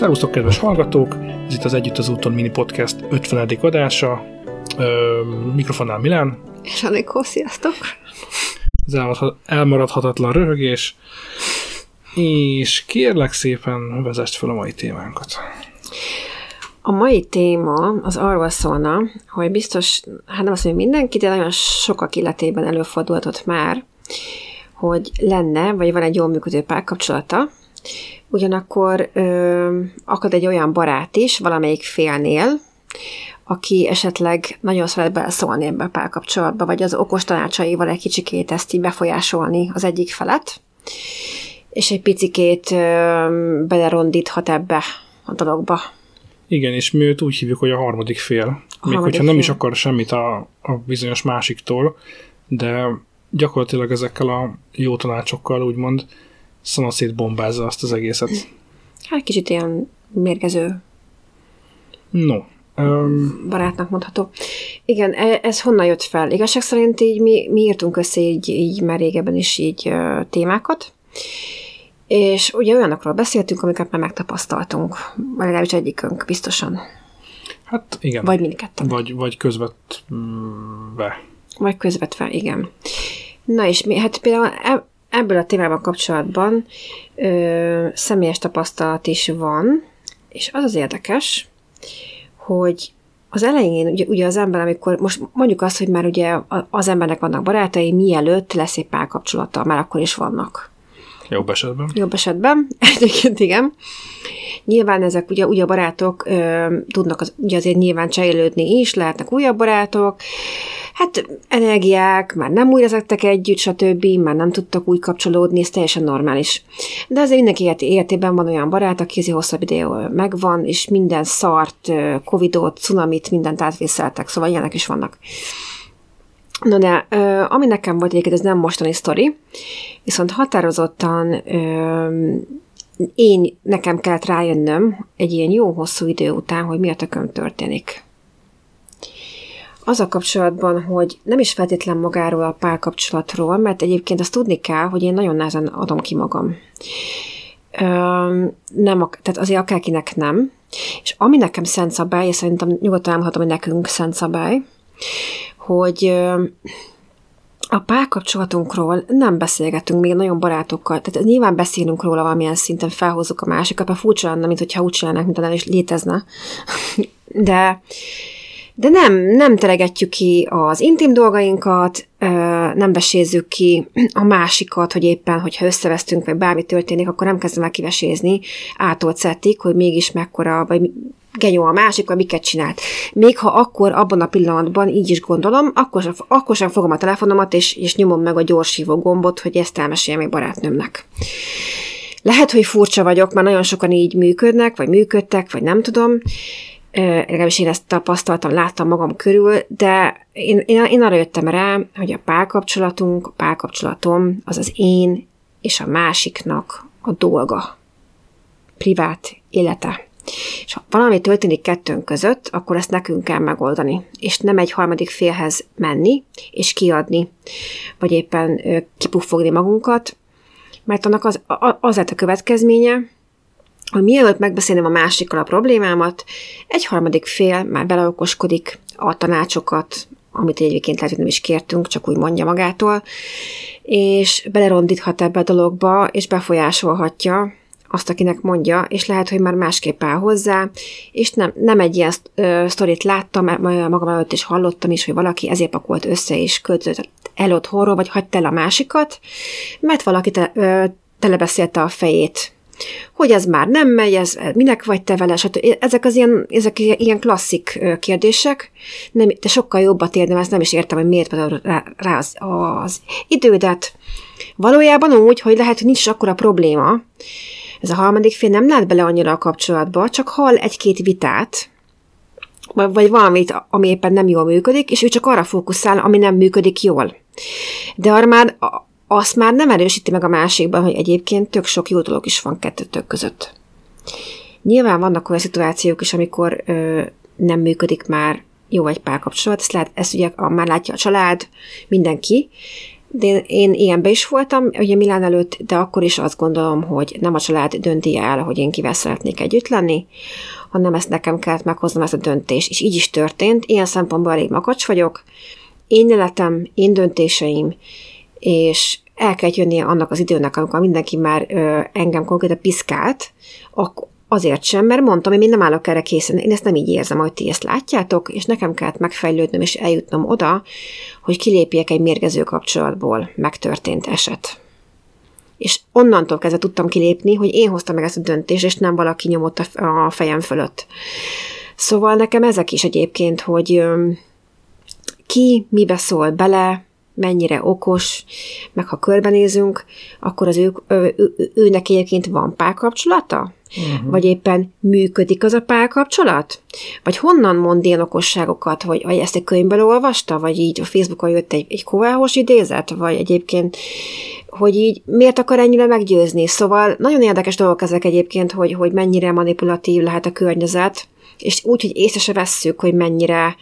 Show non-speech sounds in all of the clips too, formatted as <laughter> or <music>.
Szervusztok, kedves hallgatók! Ez itt az Együtt az úton mini podcast 50. adása. Ö, mikrofonnál Milán. És Anikó, sziasztok! Ez elmaradhatatlan röhögés. És kérlek szépen, vezest fel a mai témánkat. A mai téma az arról szólna, hogy biztos, hát nem azt mondja mindenki, de nagyon sokak illetében előfordulhatott már, hogy lenne, vagy van egy jól működő párkapcsolata, ugyanakkor ö, akad egy olyan barát is valamelyik félnél, aki esetleg nagyon szeret beleszólni ebbe a párkapcsolatba, vagy az okos tanácsaival egy kicsikét ezt így befolyásolni az egyik felet, és egy picikét ö, belerondíthat ebbe a dologba. Igen, és mi őt úgy hívjuk, hogy a harmadik fél. A Még harmadik hogyha nem fél. is akar semmit a, a bizonyos másiktól, de gyakorlatilag ezekkel a jó tanácsokkal úgymond szanaszét bombázza azt az egészet. Hát kicsit ilyen mérgező. No. Um, barátnak mondható. Igen, e, ez honnan jött fel? Igazság szerint így mi, mi írtunk össze így, így már régebben is így uh, témákat, és ugye olyanokról beszéltünk, amiket már megtapasztaltunk, vagy legalábbis egyikünk biztosan. Hát igen. Vagy mindketten. Vagy, vagy közvetve. Vagy közvetve, igen. Na és mi, hát például e, ebből a témával kapcsolatban ö, személyes tapasztalat is van, és az az érdekes, hogy az elején ugye, ugye az ember, amikor most mondjuk azt, hogy már ugye az embernek vannak barátai, mielőtt lesz egy párkapcsolata, már akkor is vannak. Jobb esetben. Jobb esetben, <laughs> egyébként igen. Nyilván ezek ugye, a barátok ö, tudnak az, ugye azért nyilván cserélődni is, lehetnek újabb barátok, hát energiák, már nem újra ezektek együtt, stb., már nem tudtak úgy kapcsolódni, ez teljesen normális. De azért mindenki életében van olyan barát, aki azért hosszabb ideje megvan, és minden szart, covidot, cunamit, mindent átvészeltek, szóval ilyenek is vannak. Na de, ami nekem volt egyébként, ez nem mostani sztori, viszont határozottan én, nekem kellett rájönnöm egy ilyen jó hosszú idő után, hogy mi a tököm történik az a kapcsolatban, hogy nem is feltétlen magáról a párkapcsolatról, mert egyébként azt tudni kell, hogy én nagyon nehezen adom ki magam. Ö, nem, tehát azért akárkinek nem. És ami nekem szent szabály, és szerintem nyugodtan elmondhatom, hogy nekünk szent szabály, hogy a párkapcsolatunkról nem beszélgetünk még nagyon barátokkal, tehát nyilván beszélünk róla valamilyen szinten, felhozzuk a másikat, mert furcsa lenne, mint hogyha úgy csinálnak, mint nem is létezne. <laughs> De de nem, nem teregetjük ki az intim dolgainkat, nem besézzük ki a másikat, hogy éppen, hogyha összevesztünk, vagy bármi történik, akkor nem kezdem el kivesézni, ától hogy mégis mekkora, vagy genyó a másik, vagy miket csinált. Még ha akkor abban a pillanatban így is gondolom, akkor sem, akkor sem fogom a telefonomat, és, és nyomom meg a gyorshívó gombot, hogy ezt elmeséljem egy barátnőmnek. Lehet, hogy furcsa vagyok, mert nagyon sokan így működnek, vagy működtek, vagy nem tudom, legalábbis én ezt tapasztaltam, láttam magam körül, de én, én, én arra jöttem rá, hogy a párkapcsolatunk, a párkapcsolatom az az én és a másiknak a dolga. Privát élete. És ha valami történik kettőnk között, akkor ezt nekünk kell megoldani, és nem egy harmadik félhez menni, és kiadni, vagy éppen kipuffogni magunkat, mert annak az, az lett a következménye, hogy mielőtt megbeszélném a másikkal a problémámat, egy harmadik fél már beleokoskodik a tanácsokat, amit egyébként lehet, hogy nem is kértünk, csak úgy mondja magától, és belerondíthat ebbe a dologba, és befolyásolhatja azt, akinek mondja, és lehet, hogy már másképp áll hozzá, és nem, nem egy ilyen sztorit láttam, magam előtt is hallottam is, hogy valaki ezért pakolt össze, és költözött el otthonról, vagy hagyta el a másikat, mert valaki te, ö, telebeszélte a fejét hogy ez már nem megy, ez minek vagy te vele, stb. Ezek az ilyen, ezek ilyen klasszik kérdések, nem, te sokkal jobbat érdem, ezt nem is értem, hogy miért van rá, rá az, az idődet. Valójában úgy, hogy lehet, hogy nincs akkora probléma, ez a harmadik fél nem lát bele annyira a kapcsolatba, csak hall egy-két vitát, vagy valamit, ami éppen nem jól működik, és ő csak arra fókuszál, ami nem működik jól. De arra már azt már nem erősíti meg a másikban, hogy egyébként tök sok jó dolog is van kettőtök között. Nyilván vannak olyan szituációk is, amikor ö, nem működik már jó egy párkapcsolat, ezt, lehet, ezt ugye már látja a család, mindenki, de én, én ilyenbe is voltam, ugye Milán előtt, de akkor is azt gondolom, hogy nem a család dönti el, hogy én kivel szeretnék együtt lenni, hanem ezt nekem kellett meghoznom ezt a döntést, és így is történt. Ilyen szempontból elég makacs vagyok, én életem, én döntéseim, és el kell jönnie annak az időnek, amikor mindenki már ö, engem konkrétan piszkált, akkor Azért sem, mert mondtam, hogy én nem állok erre készen, én ezt nem így érzem, hogy ti ezt látjátok, és nekem kellett megfejlődnöm és eljutnom oda, hogy kilépjek egy mérgező kapcsolatból, megtörtént eset. És onnantól kezdve tudtam kilépni, hogy én hoztam meg ezt a döntést, és nem valaki nyomott a fejem fölött. Szóval nekem ezek is egyébként, hogy ki mibe szól bele, mennyire okos, meg ha körbenézünk, akkor az ő, ő, ő, őnek egyébként van párkapcsolata? Uh-huh. Vagy éppen működik az a párkapcsolat? Vagy honnan mond ilyen okosságokat, hogy, vagy ezt egy könyvből olvasta, vagy így a Facebookon jött egy, egy kováhos idézet, vagy egyébként, hogy így miért akar ennyire meggyőzni? Szóval nagyon érdekes dolgok ezek egyébként, hogy, hogy mennyire manipulatív lehet a környezet, és úgy, hogy észre se vesszük, hogy mennyire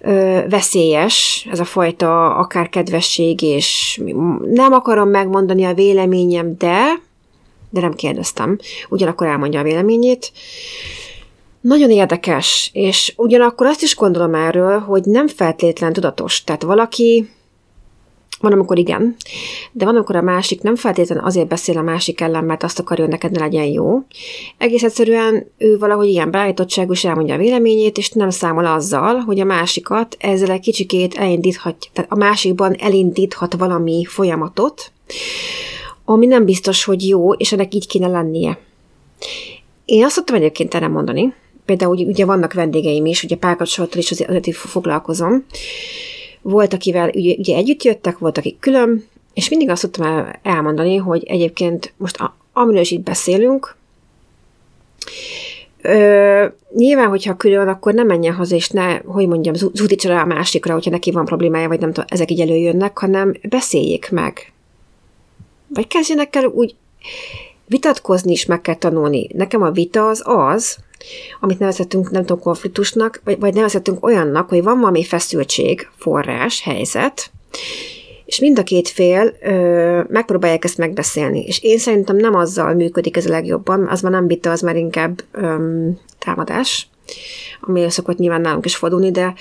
ö, veszélyes ez a fajta akár kedvesség, és nem akarom megmondani a véleményem, de de nem kérdeztem. Ugyanakkor elmondja a véleményét. Nagyon érdekes, és ugyanakkor azt is gondolom erről, hogy nem feltétlen tudatos. Tehát valaki, van, amikor igen, de van, amikor a másik nem feltétlenül azért beszél a másik ellen, mert azt akarja, hogy neked ne legyen jó. Egész egyszerűen ő valahogy ilyen beállítottságú, és elmondja a véleményét, és nem számol azzal, hogy a másikat ezzel egy kicsikét elindíthat, tehát a másikban elindíthat valami folyamatot, ami nem biztos, hogy jó, és ennek így kéne lennie. Én azt szoktam egyébként erre mondani, például ugye vannak vendégeim is, ugye párkapcsolattal is azért, azért foglalkozom. Volt, akivel ugye, ugye együtt jöttek, volt, akik külön, és mindig azt szoktam elmondani, hogy egyébként most a, amiről is itt beszélünk, Ö, nyilván, hogyha külön, akkor nem menjen haza, és ne, hogy mondjam, zúdítsa rá a másikra, hogyha neki van problémája, vagy nem tudom, ezek így előjönnek, hanem beszéljék meg vagy kezdjenek el úgy vitatkozni is meg kell tanulni. Nekem a vita az az, amit nevezhetünk, nem tudom, konfliktusnak, vagy, vagy nevezhetünk olyannak, hogy van valami feszültség, forrás, helyzet, és mind a két fél ö, megpróbálják ezt megbeszélni. És én szerintem nem azzal működik ez a legjobban, az már nem vita, az már inkább ö, támadás, ami szokott nyilván nálunk is fordulni, de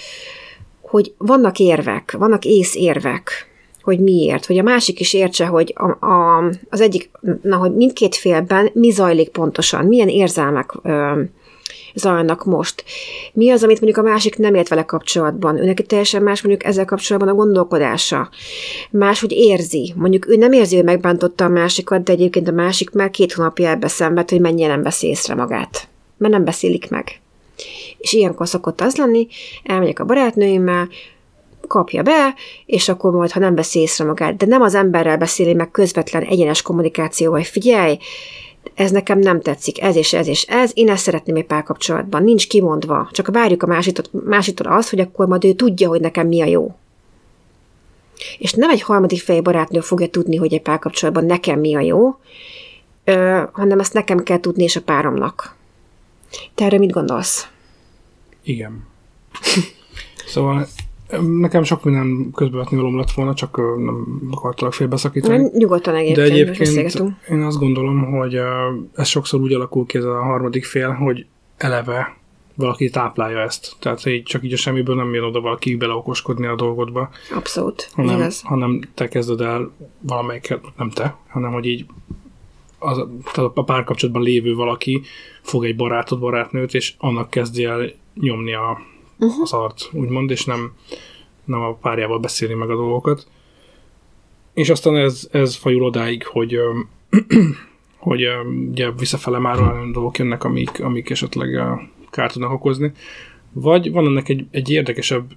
hogy vannak érvek, vannak észérvek, hogy miért, hogy a másik is értse, hogy a, a, az egyik, na, hogy mindkét félben mi zajlik pontosan, milyen érzelmek ö, zajlanak most. Mi az, amit mondjuk a másik nem ért vele kapcsolatban? Őnek teljesen más mondjuk ezzel kapcsolatban a gondolkodása. Más, hogy érzi. Mondjuk ő nem érzi, hogy megbántotta a másikat, de egyébként a másik már két hónapja ebbe szenved, hogy mennyire nem veszi észre magát. Mert nem beszélik meg. És ilyenkor szokott az lenni, elmegyek a barátnőimmel, kapja be, és akkor majd, ha nem veszi észre magát, de nem az emberrel beszéli meg közvetlen egyenes kommunikáció, vagy figyelj, ez nekem nem tetszik, ez és ez és ez, én ezt szeretném egy párkapcsolatban, nincs kimondva, csak várjuk a másiktól, másiktól azt, hogy akkor majd ő tudja, hogy nekem mi a jó. És nem egy harmadik fej barátnő fogja tudni, hogy egy párkapcsolatban nekem mi a jó, ö, hanem ezt nekem kell tudni és a páromnak. Te erre mit gondolsz? Igen. szóval Nekem sok minden közbevetni valóm lett volna, csak nem akartalak félbeszakítani. Nem, nyugodtan egyébként, De egyébként én azt gondolom, hogy ez sokszor úgy alakul ki ez a harmadik fél, hogy eleve valaki táplálja ezt. Tehát így csak így a semmiből nem jön oda valaki beleokoskodni a dolgodba. Abszolút, hanem, igaz. hanem te kezded el valamelyiket, nem te, hanem hogy így az, tehát a párkapcsolatban lévő valaki fog egy barátod, barátnőt, és annak kezdi el nyomni a uh-huh. az art, úgymond, és nem, nem a párjával beszéli meg a dolgokat. És aztán ez, ez fajul odáig, hogy <clears throat> hogy ugye visszafele már olyan dolgok jönnek, amik, amik esetleg kárt tudnak okozni. Vagy van ennek egy, egy érdekesebb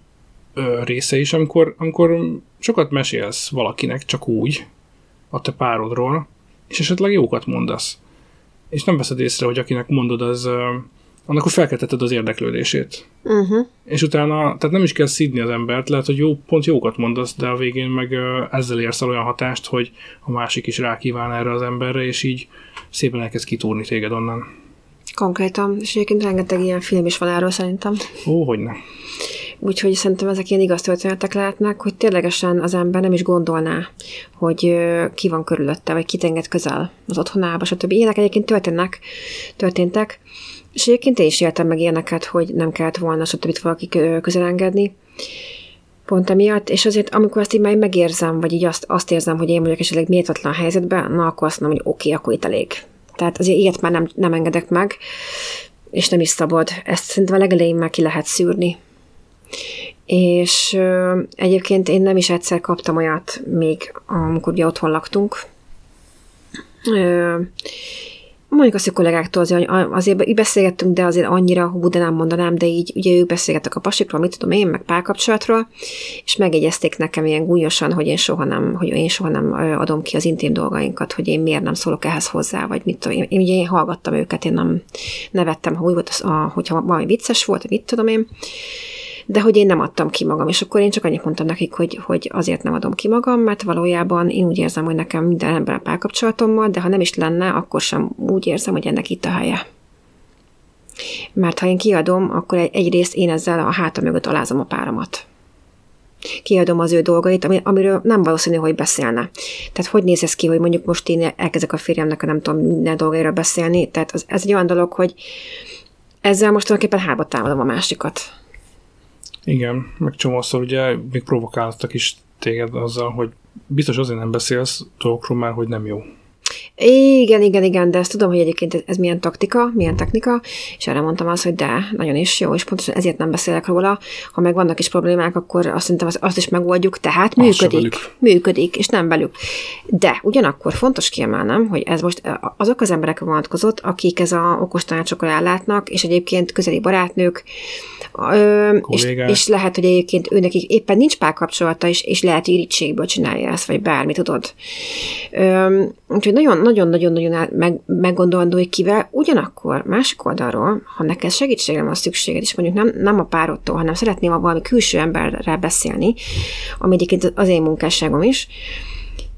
része is, amikor, amikor sokat mesélsz valakinek csak úgy, a te párodról, és esetleg jókat mondasz. És nem veszed észre, hogy akinek mondod, az, annak hogy felkeltetted az érdeklődését. Uh-huh. És utána, tehát nem is kell szidni az embert, lehet, hogy jó, pont jókat mondasz, de a végén meg ezzel érsz el olyan hatást, hogy a másik is rákíván erre az emberre, és így szépen elkezd kitúrni téged onnan. Konkrétan, és egyébként rengeteg ilyen film is van erről szerintem. Ó, hogy ne. Úgyhogy szerintem ezek ilyen igaz történetek lehetnek, hogy ténylegesen az ember nem is gondolná, hogy ki van körülötte, vagy kit enged közel az otthonába, stb. Ilyenek egyébként történnek, történtek, és egyébként én is éltem meg ilyeneket, hogy nem kellett volna stb. valaki közel engedni pont emiatt, és azért amikor azt így már megérzem, vagy így azt, azt érzem, hogy én vagyok esetleg méltatlan helyzetben, na akkor azt mondom, hogy oké, okay, akkor itt elég. Tehát azért ilyet már nem, nem engedek meg, és nem is szabad. Ezt szerintem a legelején már ki lehet szűrni. És ö, egyébként én nem is egyszer kaptam olyat még, amikor ugye otthon laktunk. Ö, mondjuk azt, hogy kollégáktól azért, azért beszélgettünk, de azért annyira, hú, de nem mondanám, de így ugye ők beszélgettek a pasikról, mit tudom én, meg párkapcsolatról, és megegyezték nekem ilyen gúnyosan, hogy én soha nem, hogy én soha nem adom ki az intim dolgainkat, hogy én miért nem szólok ehhez hozzá, vagy mit tudom én. Én ugye én hallgattam őket, én nem nevettem, ha úgy volt, az, a, hogyha valami vicces volt, mit tudom én, de hogy én nem adtam ki magam, és akkor én csak annyit mondtam nekik, hogy, hogy azért nem adom ki magam, mert valójában én úgy érzem, hogy nekem minden ember a párkapcsolatommal, de ha nem is lenne, akkor sem úgy érzem, hogy ennek itt a helye. Mert ha én kiadom, akkor egy, egyrészt én ezzel a hátam mögött alázom a páromat. Kiadom az ő dolgait, amiről nem valószínű, hogy beszélne. Tehát hogy néz ez ki, hogy mondjuk most én elkezdek a férjemnek, nem tudom, minden dolgaira beszélni. Tehát ez egy olyan dolog, hogy ezzel most tulajdonképpen hába támadom a másikat. Igen, meg csomószor ugye még provokáltak is téged azzal, hogy biztos azért nem beszélsz dolgokról már, hogy nem jó. Igen, igen, igen, de ezt tudom, hogy egyébként ez milyen taktika, milyen technika, és erre mondtam azt, hogy de, nagyon is jó, és pontosan ezért nem beszélek róla. Ha meg vannak is problémák, akkor azt szerintem azt, azt is megoldjuk, tehát működik, működik, és nem velük. De ugyanakkor fontos kiemelnem, hogy ez most azok az emberek vonatkozott, akik ez a okos tanácsokkal ellátnak, és egyébként közeli barátnők, ö, és, és, lehet, hogy egyébként őnek éppen nincs párkapcsolata, és, és lehet, hogy irítségből csinálja ezt, vagy bármi, tudod. Ö, úgyhogy nagyon, nagyon-nagyon-nagyon meg, meggondolandó, hogy kivel, ugyanakkor másik oldalról, ha neked segítségre van szükséged, és mondjuk nem, nem a párodtól, hanem szeretném valami külső emberrel beszélni, ami egyébként az én munkásságom is,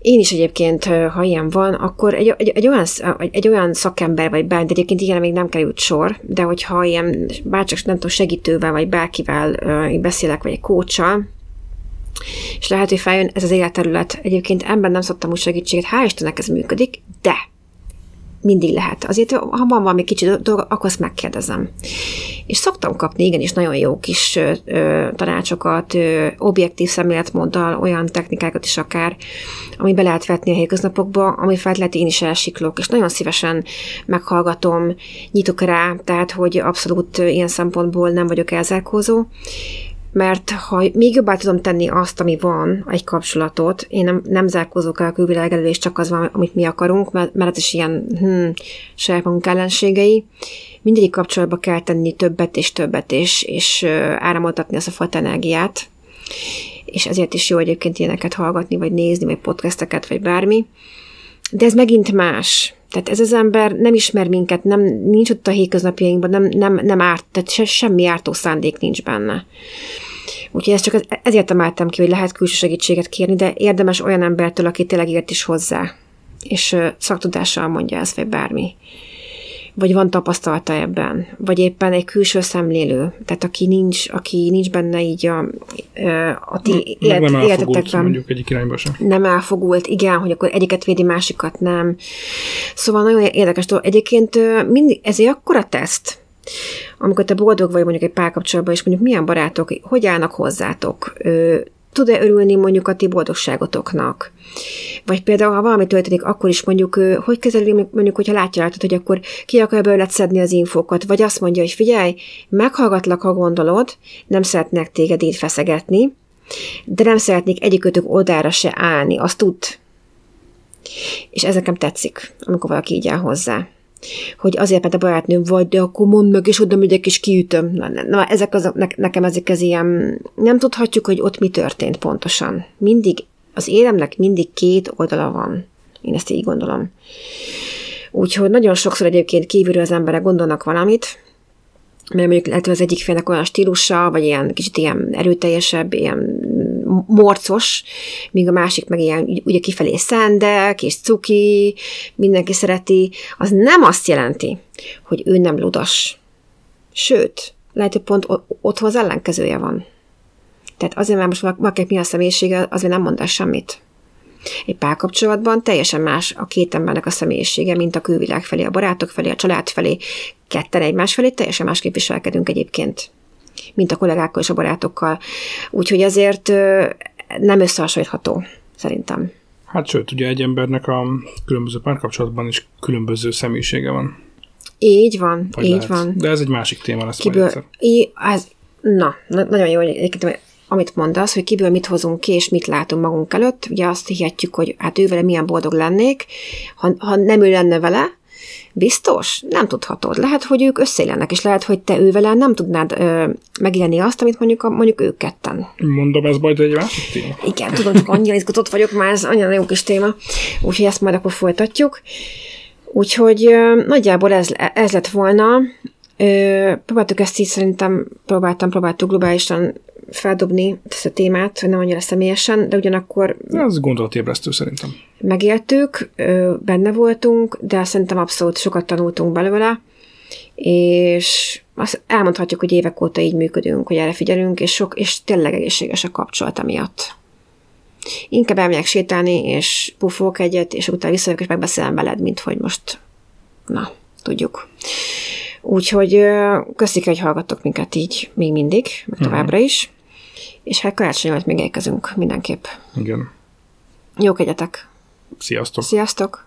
én is egyébként, ha ilyen van, akkor egy, egy, egy, olyan, egy, olyan szakember vagy bár, egyébként ilyen még nem került sor, de hogyha ilyen bárcsak nem tudom, segítővel vagy bárkivel beszélek, vagy egy kócsal, és lehet, hogy feljön ez az életterület. Egyébként ember nem szoktam úgy segítséget, hál' Istennek ez működik, de mindig lehet. Azért, ha van valami kicsi dolog, akkor azt megkérdezem. És szoktam kapni igenis nagyon jó kis ö, tanácsokat, ö, objektív szemléletmóddal, olyan technikákat is akár, ami be lehet vetni a hétköznapokba, ami fel lehet én is elsiklok, és nagyon szívesen meghallgatom, nyitok rá, tehát, hogy abszolút ilyen szempontból nem vagyok elzárkózó, mert ha még jobbá tudom tenni azt, ami van, egy kapcsolatot, én nem, nem zárkózok el a külvilág elő, és csak az van, amit mi akarunk, mert, mert ez is ilyen hm, saját magunk ellenségei. Mindegyik kapcsolatba kell tenni többet és többet, és, és áramoltatni azt a fajta energiát, és ezért is jó egyébként ilyeneket hallgatni, vagy nézni, vagy podcasteket, vagy bármi. De ez megint más. Tehát ez az ember nem ismer minket, nem, nincs ott a hétköznapjainkban, nem, nem, nem árt, tehát se, semmi ártó szándék nincs benne. Úgyhogy ezt csak ezért emeltem ki, hogy lehet külső segítséget kérni, de érdemes olyan embertől, aki tényleg ért is hozzá, és szaktudással mondja ezt, vagy bármi vagy van tapasztalata ebben, vagy éppen egy külső szemlélő, tehát aki nincs, aki nincs benne így a, a ti élet, nem mondjuk egyik irányba sem. Nem elfogult, igen, hogy akkor egyiket védi, másikat nem. Szóval nagyon érdekes dolog. Egyébként mindig, ez egy akkora teszt, amikor te boldog vagy mondjuk egy párkapcsolatban, és mondjuk milyen barátok, hogy állnak hozzátok, tud-e örülni mondjuk a ti boldogságotoknak? Vagy például, ha valami történik, akkor is mondjuk, hogy kezeli mondjuk, hogyha látja rajtad, hogy akkor ki akarja belőled szedni az infókat, vagy azt mondja, hogy figyelj, meghallgatlak, ha gondolod, nem szeretnék téged így feszegetni, de nem szeretnék egyikötök odára se állni, azt tud. És ez nekem tetszik, amikor valaki így áll hozzá hogy azért, mert a barátnőm vagy, de akkor mondd meg, és oda megyek, és kiütöm. Na, na ezek az, ne, nekem ezek az ilyen, nem tudhatjuk, hogy ott mi történt pontosan. Mindig, az élemnek mindig két oldala van. Én ezt így gondolom. Úgyhogy nagyon sokszor egyébként kívülről az emberek gondolnak valamit, mert mondjuk lehet, hogy az egyik félnek olyan stílusa, vagy ilyen kicsit ilyen erőteljesebb, ilyen morcos, míg a másik meg ilyen ugye kifelé szendek, és cuki, mindenki szereti, az nem azt jelenti, hogy ő nem ludas. Sőt, lehet, hogy pont otthon az ellenkezője van. Tehát azért, mert most valakinek mi a személyisége, azért nem mondás semmit. Egy párkapcsolatban teljesen más a két embernek a személyisége, mint a külvilág felé, a barátok felé, a család felé, ketten egymás felé, teljesen másképp viselkedünk egyébként, mint a kollégákkal és a barátokkal. Úgyhogy ezért nem összehasonlítható, szerintem. Hát sőt, ugye egy embernek a különböző párkapcsolatban is különböző személyisége van. Így van, Vagy így lehet. van. De ez egy másik téma lesz Kiből, majd í, ez, na, nagyon jó, hogy amit mondasz, hogy kiből mit hozunk ki, és mit látunk magunk előtt. Ugye azt hihetjük, hogy hát ő vele milyen boldog lennék, ha, ha nem ő lenne vele, Biztos? Nem tudhatod. Lehet, hogy ők összeélnek, és lehet, hogy te ővel nem tudnád ö, megélni azt, amit mondjuk, a, mondjuk ők ketten. Mondom, ez majd egy másik téma. Igen, tudom, csak annyira izgatott vagyok már, ez annyira jó kis téma. Úgyhogy ezt majd akkor folytatjuk. Úgyhogy ö, nagyjából ez, ez lett volna. Ö, próbáltuk ezt így szerintem, próbáltam, próbáltuk globálisan feldobni ezt a témát, nem annyira személyesen, de ugyanakkor... Ez gondolatébresztő szerintem. Megéltük, benne voltunk, de szerintem abszolút sokat tanultunk belőle, és azt elmondhatjuk, hogy évek óta így működünk, hogy erre figyelünk, és, sok, és tényleg egészséges a kapcsolat miatt. Inkább elmegyek sétálni, és puffolok egyet, és utána visszajövök, és megbeszélem veled, mint hogy most, na, tudjuk. Úgyhogy köszik, hogy hallgattok minket így még mindig, meg mhm. továbbra is. És hát karácsony előtt még érkezünk mindenképp. Igen. Jók egyetek! Sziasztok! Sziasztok!